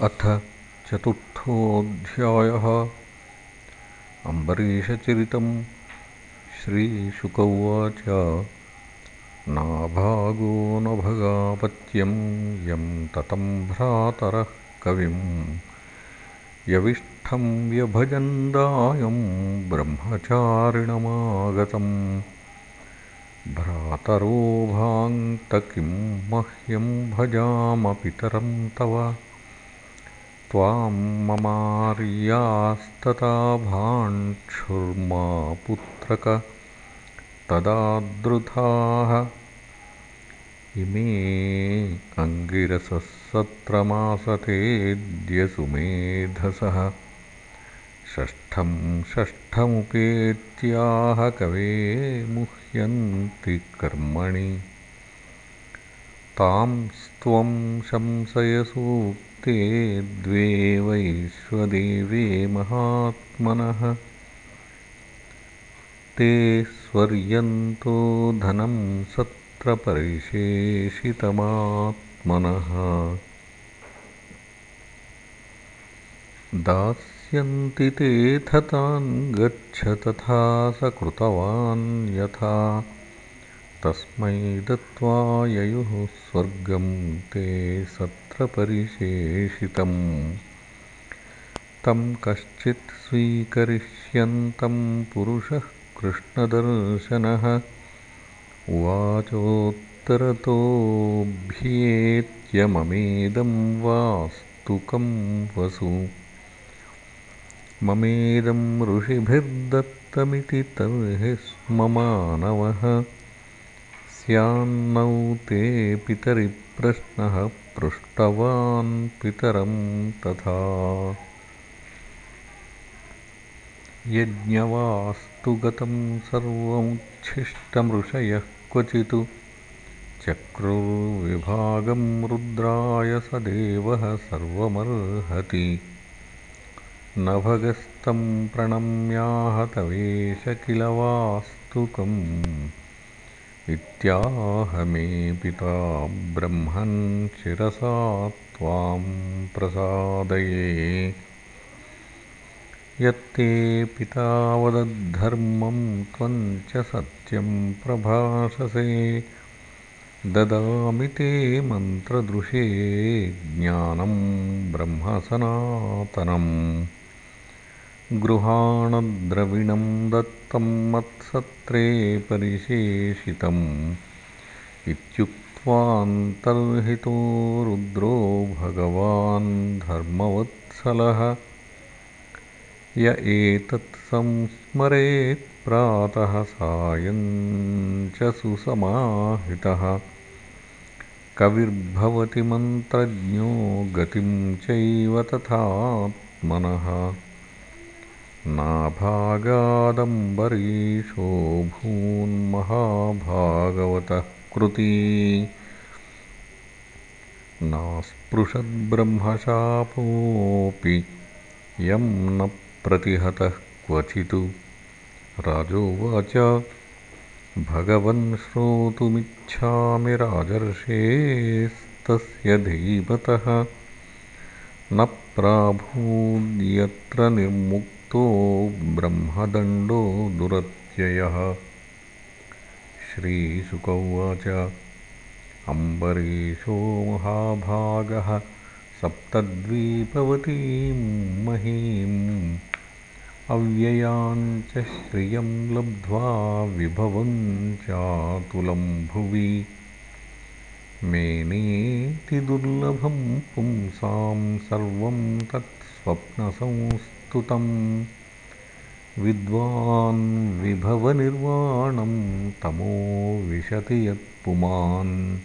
अथ चतुर्थोऽध्यायः। अम्बरीषचरितं श्रीशुक उवाच नाभागो न भगापत्यं यं ततं भ्रातरः कविं। यविष्ठं व्यभजन्दायं ब्रह्मचारिणमागतम् भ्रातरोभाङ्क्तकिं मह्यं भजाम पितरं तव त्वां ममार्यास्तता भाक्षुर्मा पुत्रक तदादृथाः इमे अङ्गिरसः सत्रमासतेऽद्यसुमेधसः। षष्ठं षष्ठमुपेत्याह कवे मुह्यन्ति कर्मणि। तां स्त्वं शंसयसूक् ते द्वे वैश्वदेवे महात्मनः। ते स्वर्यन्तो धनं सत्रपरिशेषितमात्मनः दास्यन्ति तेऽथ तान् गच्छ तथा स कृतवान् यथा तस्मै दत्त्वा ययुः स्वर्गं ते सत्रपरिशेषितम् तं कश्चित् स्वीकरिष्यन्तं पुरुषः कृष्णदर्शनः। उवाचोत्तरतोऽभ्येत्य ममेदं वास्तुकं वसु। ममेदं ऋषिभिर्दत्तमिति तर्हि स्म स्यान्नौ ते पितरि प्रश्नः पृष्टवान् पितरं तथा। यज्ञवास्तु गतं सर्वमुच्छिष्टमृषयः क्वचित्। चक्रुर्विभागं रुद्राय स देवः सर्वमर्हति। नभगस्तं प्रणम्याहतवेश किल वास्तुकम् इत्याह मे पिता ब्रह्मन् शिरसा त्वां प्रसादये। यत्ते पिता वदद्धर्मं त्वं च सत्यं प्रभाषसे ददामि ते मन्त्रदृशे ज्ञानं ब्रह्मसनातनम्। गृहाणद्रविणं दत्तं मत्सत्रे परिशेषितम् इत्युक्त्वान्तर्हितो रुद्रो भगवान् धर्मवत्सलः। य एतत् संस्मरेत् प्रातः सायं च सुसमाहितः। कविर्भवति मन्त्रज्ञो गतिं चैव तथात्मनः नाभागादम्बरीशो भून्महाभागवतः कृती। नास्पृशद्ब्रह्मशापोऽपि यं न प्रतिहतः क्वचित्। राजोवाच भगवन् श्रोतुमिच्छामि राजर्षेस्तस्य धीमतः। न प्राभूद्यत्र निर्मुक् ब्रह्मदण्डो दुरत्ययः। श्रीशुक उवाच अम्बरीशो महाभागः। सप्तद्वीपवतीं महीम् अव्ययाञ्च श्रियं लब्ध्वा विभवं चातुलं भुवि। मेनेति दुर्लभं पुंसां सर्वं तत्स्वप्नसंस् विद्वान् विभवनिर्वाणं तमो विशति यत्पुमान्।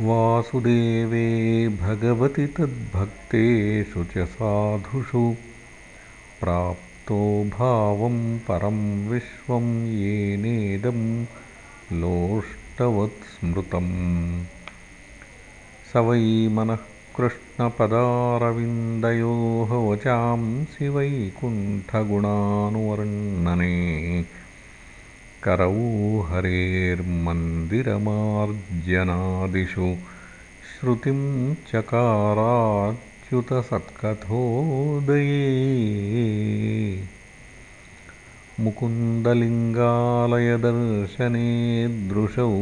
वासुदेवे भगवति तद्भक्तेषु च साधुषु। प्राप्तो भावं परं विश्वं येनेदं लोष्टवत्स्मृतम्। स वै मनः कृष्णपदारविन्दयोः वचांसि वैकुण्ठगुणानुवर्णने करौ हरेर्मन्दिरमार्जनादिषु श्रुतिं चकाराच्युतसत्कथोदये। मुकुन्दलिङ्गालयदर्शनेदृशौ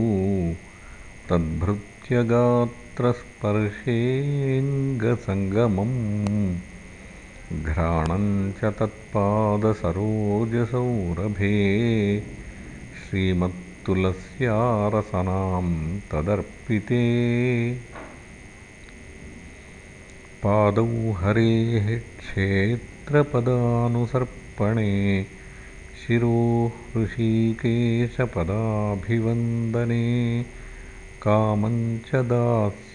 तद्भृत्यगात्रस्पर्शेऽङ्गसङ्गमम् घ्राणम् च तत्पादसरोजसौरभे। श्रीमत्तुलस्यारसनां तदर्पिते। पादौ हरेः क्षेत्रपदानुसर्पणे। शिरो हृषीकेशपदाभिवन्दने। कामं च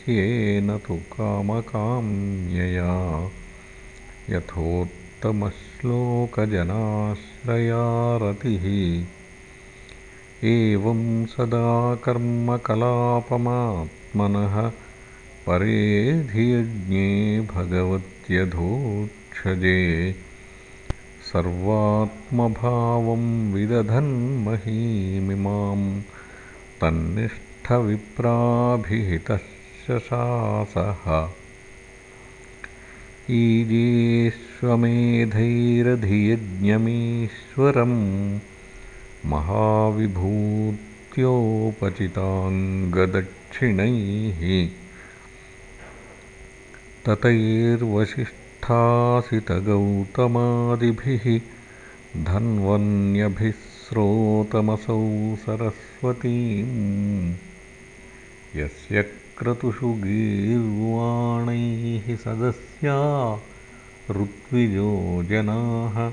दास्येन तु कामकाम्यया। यथोत्तमश्लोकजनाश्रयारतिः। एवं सदा कर्मकलापमात्मनः परेधियज्ञे भगवत्यधोक्षजे। सर्वात्मभावं विदधन्महीमिमां तन्निष्ठविप्राभिहितः शशासः ईजेष्वमेधैरधियज्ञमीश्वरम् महाविभूत्योपचिताङ्गदक्षिणैः ततैर्वसिष्ठासितगौतमादिभिः धन्वन्यभिः स्रोतमसौ सरस्वतीम्। यस्य क्रतुषु गीर्वाणैः सदस्या ऋत्विजो जनाः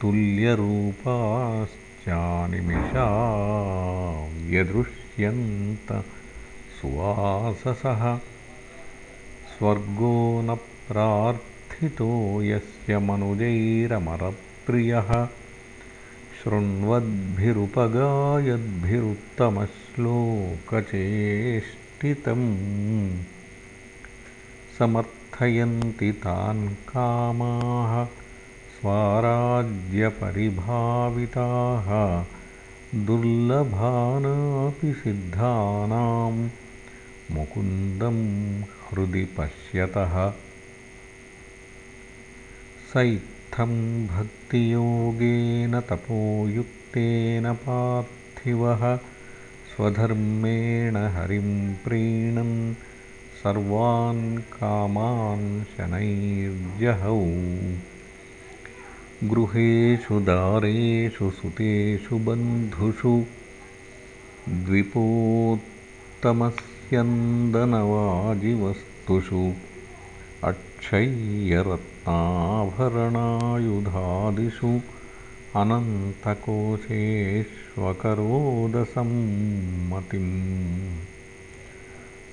तुल्यरूपाश्चानिमिषा व्यदृश्यन्त सुवाससः। स्वर्गो न प्रार्थितो यस्य मनुजैरमरप्रियः समर्थयन्ति तान् कामाः स्वाराज्यपरिभाविताः दुर्लभानापि सिद्धानां मुकुन्दं हृदि पश्यतः। स इत्थं भक्तियोगेन तपोयुक्तेन पार्थिवः स्वधर्मेण हरिं प्रीणन् सर्वान् कामान् शनैर्जहौ। गृहेषु दारेषु सुतेषु बन्धुषु द्विपोत्तमस्यन्दनवाजिवस्तुषु अक्षय्यरत्नाभरणायुधादिषु अनन्तकोशेष्वकरोदसम्मतिम्।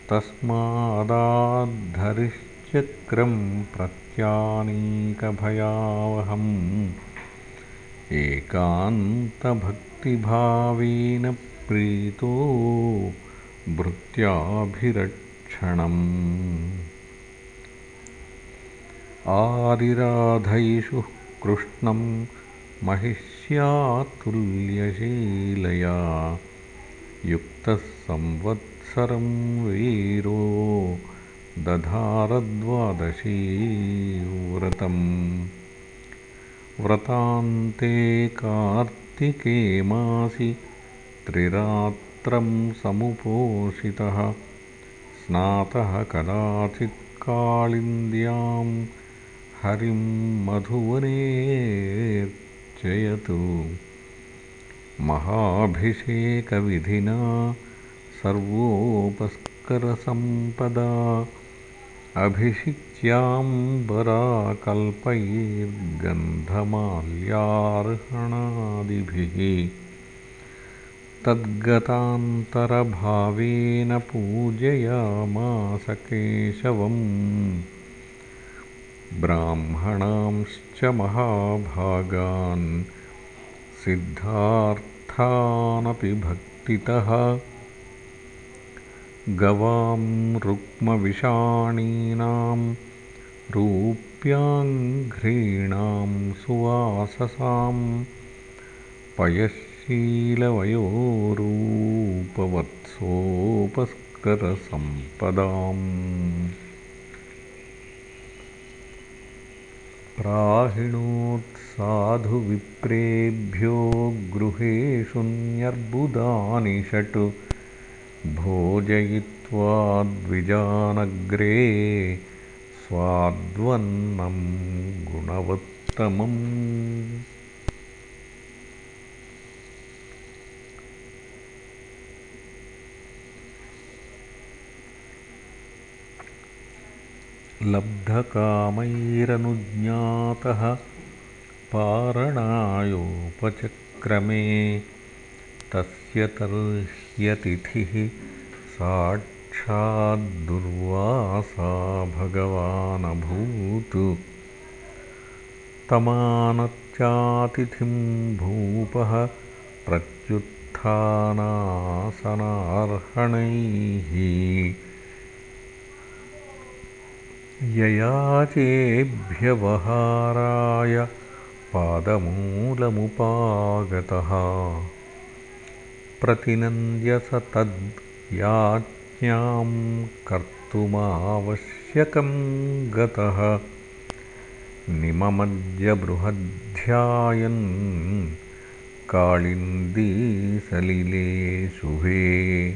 तस्मादाद्धरिश्चक्रं प्रत्यानीकभयावहम् एकान्तभक्तिभावेन प्रीतो भृत्याभिरक्षणम्। आरिराधयिषुः कृष्णं महिष्यातुल्यशीलया युक्तः संवत्सरं वीरो दधारद्वादशीव्रतम् व्रतान्ते कार्तिके मासि त्रिरात्रं समुपोषितः। स्नातः कदाचित्काळिन्द्यां हरिं मधुवनेऽर्चयतु महाभिषेकविधिना सर्वोपस्करसम्पदा। अभिषिच्याम्बराकल्पैर्गन्धमाल्यार्हणादिभिः तद्गतान्तरभावेन पूजयामास केशवम् ब्राह्मणांश्च महाभागान् सिद्धार्थानपि भक्तितः। गवां रुक्मविषाणीनां रूप्याङ्घ्रीणां सुवाससां पयःशीलवयोरूपवत्सोपस्करान् प्राहिणोत्साधुविप्रेभ्यो गृहेषु न्यर्बुदानि षट् भोजयित्वा द्विजानग्रे स्वाद्वन्नं गुणवत्तमम् लब्धकामैरनुज्ञातः पारणायोपचक्रमे तस्य तर्ह्यतिथिः साक्षाद्दुर्वासा भगवानभूत्। तमानत्यातिथिं भूपः प्रत्युत्थानासनार्हणैः ययाचेभ्यवहाराय पादमूलमुपागतः। प्रतिनन्द्य स तद्याज्ञां कर्तुमावश्यकं गतः। निममद्यबृहध्यायन् काळिन्दीसलिले शुभे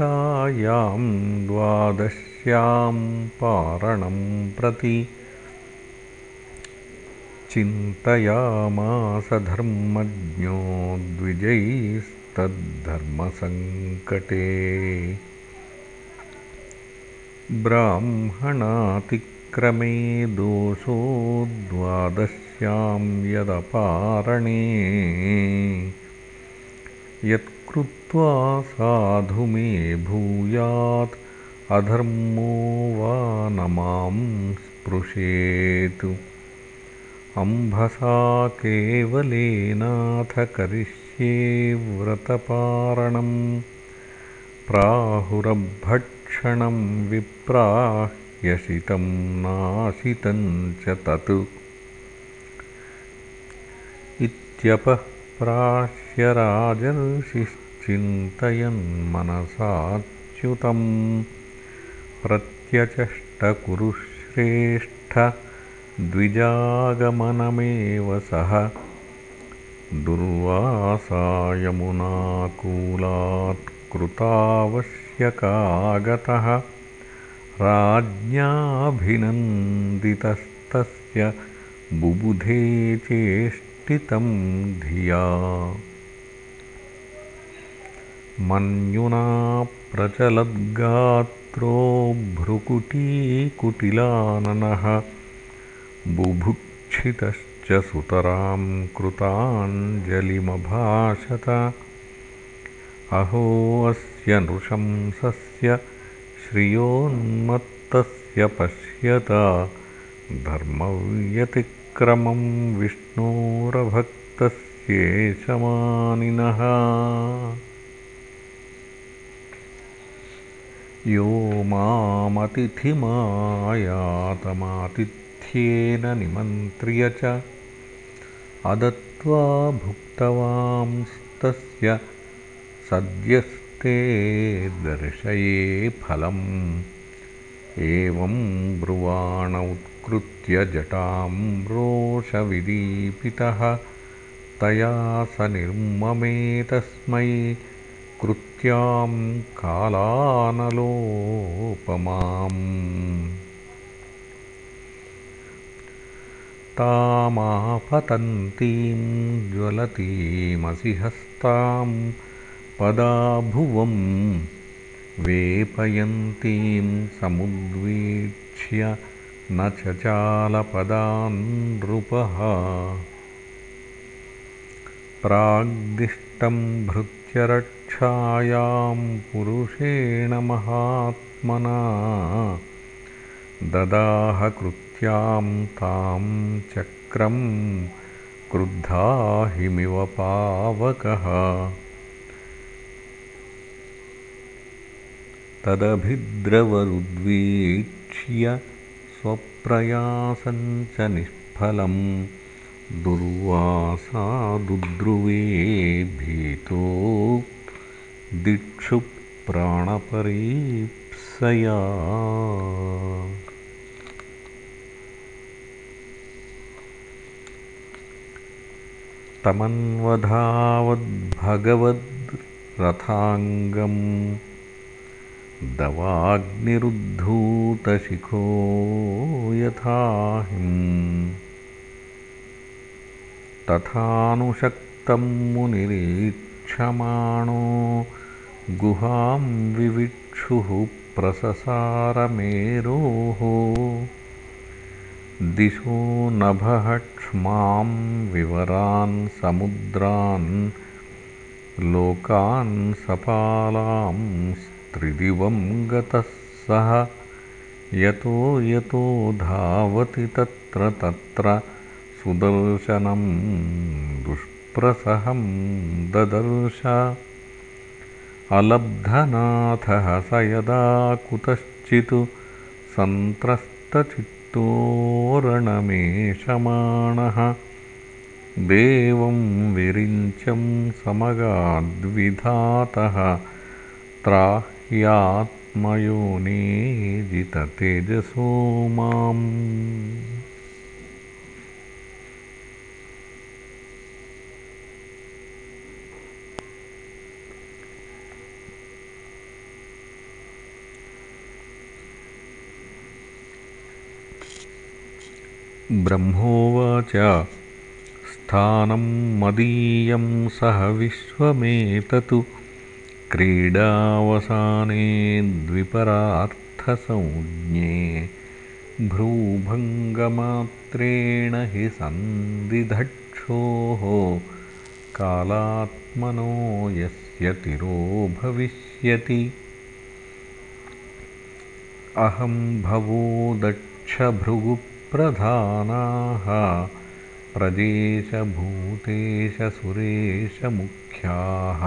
मुहूर्तार्धावशिष्टायां द्वादश्यां पारणं प्रति चिन्तयामास धर्मज्ञो द्विजैस्तद्धर्मसङ्कटे। ब्राह्मणातिक्रमे दोषो द्वादश्यां यदपारणे यत्कृत्वा साधु मे भूयात्। अधर्मो वा न मां स्पृशेत्। अम्भसा केवलेनाथ करिष्ये व्रतपारणम् प्राहुरभक्षणं विप्राह्यशितं नाशितं च तत्। इत्यपः राजर्षिश्चिन्तयन्मनसाच्युतं प्रत्यचष्टकुरुश्रेष्ठ द्विजागमनमेव सः दुर्वासायमुनाकूलात् कृतावश्यकागतः राज्ञाभिनन्दितस्तस्य बुबुधे मन्युना प्रचलद्गात्रो भ्रुकुटीकुटिलाननः बुभुक्षितश्च सुतरां कृताञ्जलिमभाषत। अहोऽस्य नृशंसस्य श्रियोन्मत्तस्य पश्यत। धर्मव्यतिक्रमं विष्णोरभक्तस्येषमानिनः यो मामतिथिमायातमातिथ्य ्येन निमन्त्र्य च अदत्त्वा भुक्तवांस्तस्य सद्यस्ते दर्शये फलम्। एवं ब्रुवाण उत्कृत्य जटां रोषविदीपितः तया स निर्ममे तस्मै कृत्यां कालानलोपमाम्। तामापतन्तीं ज्वलतीमसिहस्तां पदाभुवं वेपयन्तीं समुद्वीक्ष्य न चचालपदान्नृपः प्राग्दिष्टं भृत्यरक्षायां पुरुषेण महात्मना। ददाहकृत् तां चक्रं क्रुद्धाहिमिव पावकः। तदभिद्रवरुद्वीक्ष्य स्वप्रयासं च निष्फलं। दुर्वासादुद्रुवे भीतो। दिक्षु प्राणपरीप्सया। तमन्वधावद्भगवद्रथाङ्गम् दवाग्निरुद्धूतशिखो यथाहिम् तथानुशक्तं मुनिरीक्षमाणो गुहां विविक्षुः प्रससारमेरोः। दिशो नभःक्ष्मां विवरान् समुद्रान् लोकान् सपालांस्त्रिदिवं गतः सः यतो यतो धावति तत्र तत्र सुदर्शनं दुष्प्रसहं ददर्श। अलब्धनाथः स यदा कुतश्चित् सन्त्रस्तचित्तोरणमेषमाणः देवं विरिञ्चं समगाद्विधातः त्राह्यात्मयोनेजिततेजसो माम्। ब्रह्मोवाच स्थानं मदीयं सह विश्वमेततु क्रीडावसाने द्विपरार्थसंज्ञे भ्रूभङ्गमात्रेण हि सन्दिधक्षोः कालात्मनो यस्य तिरो भविष्यति। अहं भवो दक्षभृगु प्रधानाः प्रदेशभूतेशसुरेशमुख्याः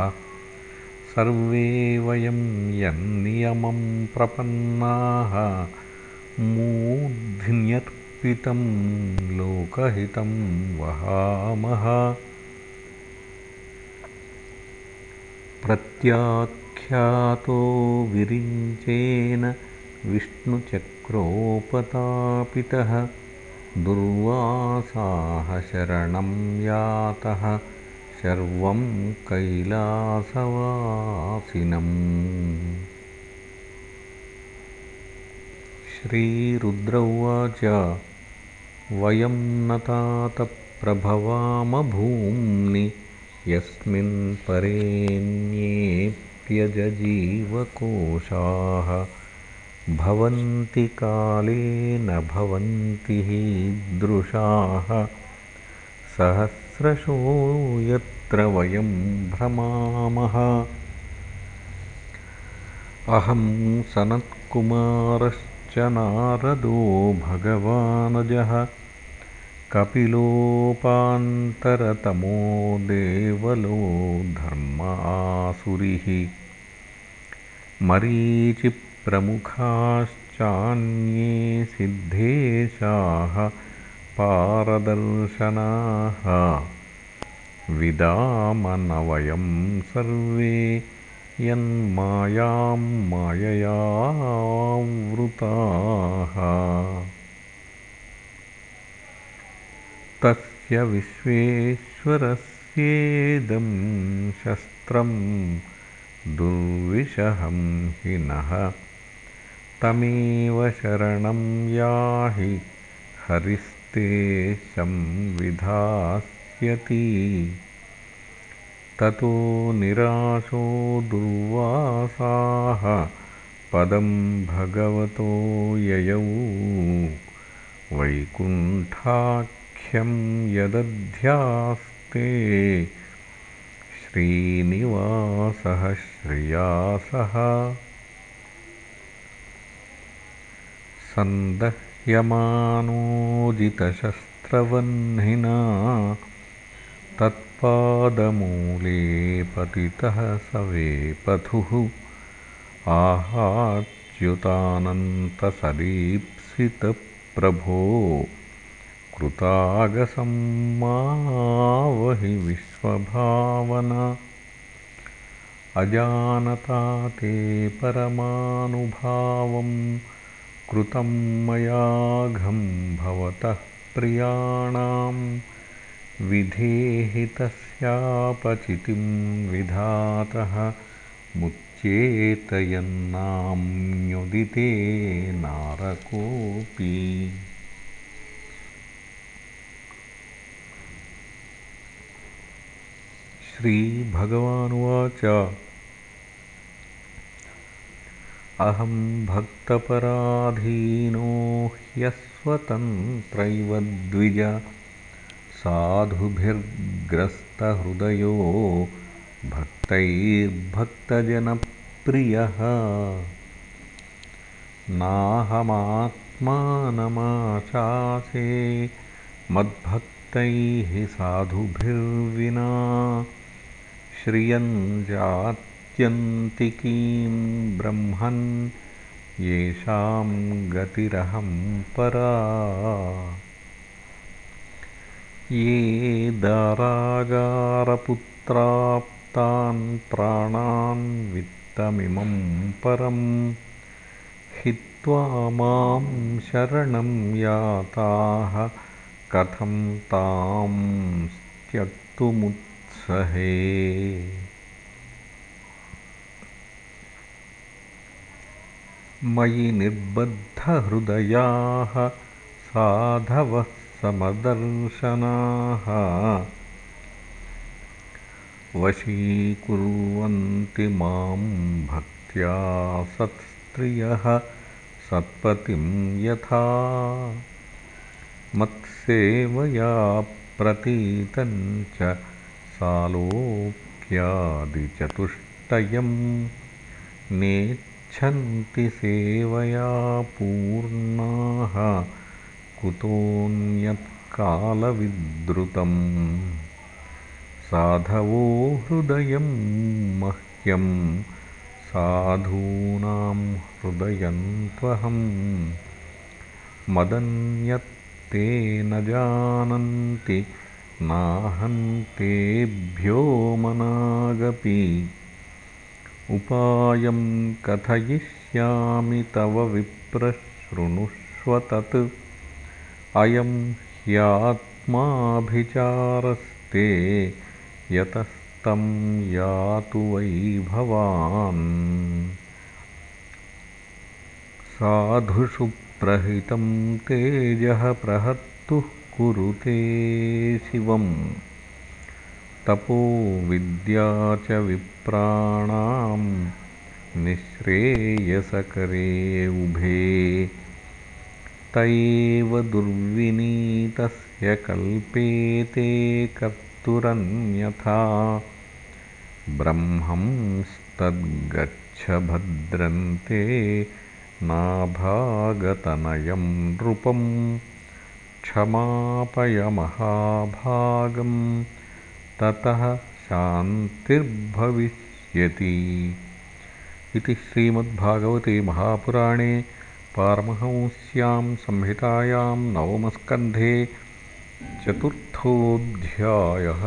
सर्वे वयं यन्नियमं प्रपन्नाः मूर्ध्न्यर्पितं लोकहितं वहामः। प्रत्याख्यातो विरिञ्चेन विष्णुचक्रोपतापितः दुर्वासाः शरणं यातः शर्वं कैलासवासिनम् श्रीरुद्र उवाच वयं न तातप्रभवामभूम्नि यस्मिन् परेण्येऽप्यजजीवकोशाः भवन्ति काले न भवन्ति हीदृशाः सहस्रशो यत्र वयं भ्रमामः। अहं सनत्कुमारश्च नारदो भगवानजः। कपिलोपान्तरतमो देवलो धर्म आसुरिः मरीचि प्रमुखाश्चान्ये सिद्धेशाः पारदर्शनाः विदामनवयं सर्वे यन्मायां माययावृताः। तस्य विश्वेश्वरस्येदं शस्त्रं दुर्विषहं हि नः। तमेव शरणं याहि हरिस्ते संविधास्यति ततो निराशो दुर्वासाः। पदं भगवतो ययौ। वैकुण्ठाख्यं यदध्यास्ते। श्रीनिवासः श्रियासः। सन्दह्यमानोदितशस्त्रवह्निना तत्पादमूले पतितः स वेपथुः आहाच्युतानन्तसदीप्सितप्रभो कृतागसम्मावहि विश्वभावना। अजानता ते परमानुभावं। कृतं मयाघं भवतः प्रियाणां विधेहितस्यापचितिं विधातः मुच्येतयन्नाम्न्युदिते नारकोऽपि। श्रीभगवानुवाच। अहं भक्तपराधीनो ह्यस्वतन्त्रैव द्विज साधुभिर्ग्रस्तहृदयो भक्तैर्भक्तजनप्रियः। नाहमात्मानमाशासे मद्भक्तैः साधुभिर्विना श्रियञ्जात्यन्तिकीं ब्रह्मन् येषां गतिरहं परा ये दारागारपुत्राप्तान् प्राणान् वित्तमिमं परं हित्वा मां शरणं याताः कथं तां त्यक्तुमुत्सहे। मयि निर्बद्धहृदयाः साधवः समदर्शनाः वशीकुर्वन्ति मां भक्त्या सत्स्त्रियः सत्पतिं यथा मत्सेवया प्रतीतं च सालोक्यादिचतुष्टयं नेच्छन्ति सेवया पूर्णाः कुतोऽन्यत्कालविद्रुतम् साधवो हृदयं मह्यं साधूनां हृदयन्त्वहं मदन्यत्ते न जानन्ति नाहन्तेभ्यो मनागपि उपायं कथयिष्यामि तव विप्रशृणुष्व तत् अयं ह्यात्माभिचारस्ते यतस्तं यातु वै भवान्। साधुषु प्रहितं तेजः प्रहर्तुः कुरुते शिवम्। तपो विद्या च विप्राणां निःश्रेयसकरे उभे त एव दुर्विनीतस्य कल्पेते कर्तुरन्यथा। ब्रह्मंस्तद्गच्छ भद्रन्ते नाभागतनयं नृपं क्षमापयमहाभागं ततः शान्तिर्भविष्यति। इति श्रीमद्भागवते महापुराणे पारमहंस्यां संहितायां नवमस्कन्धे चतुर्थोऽध्यायः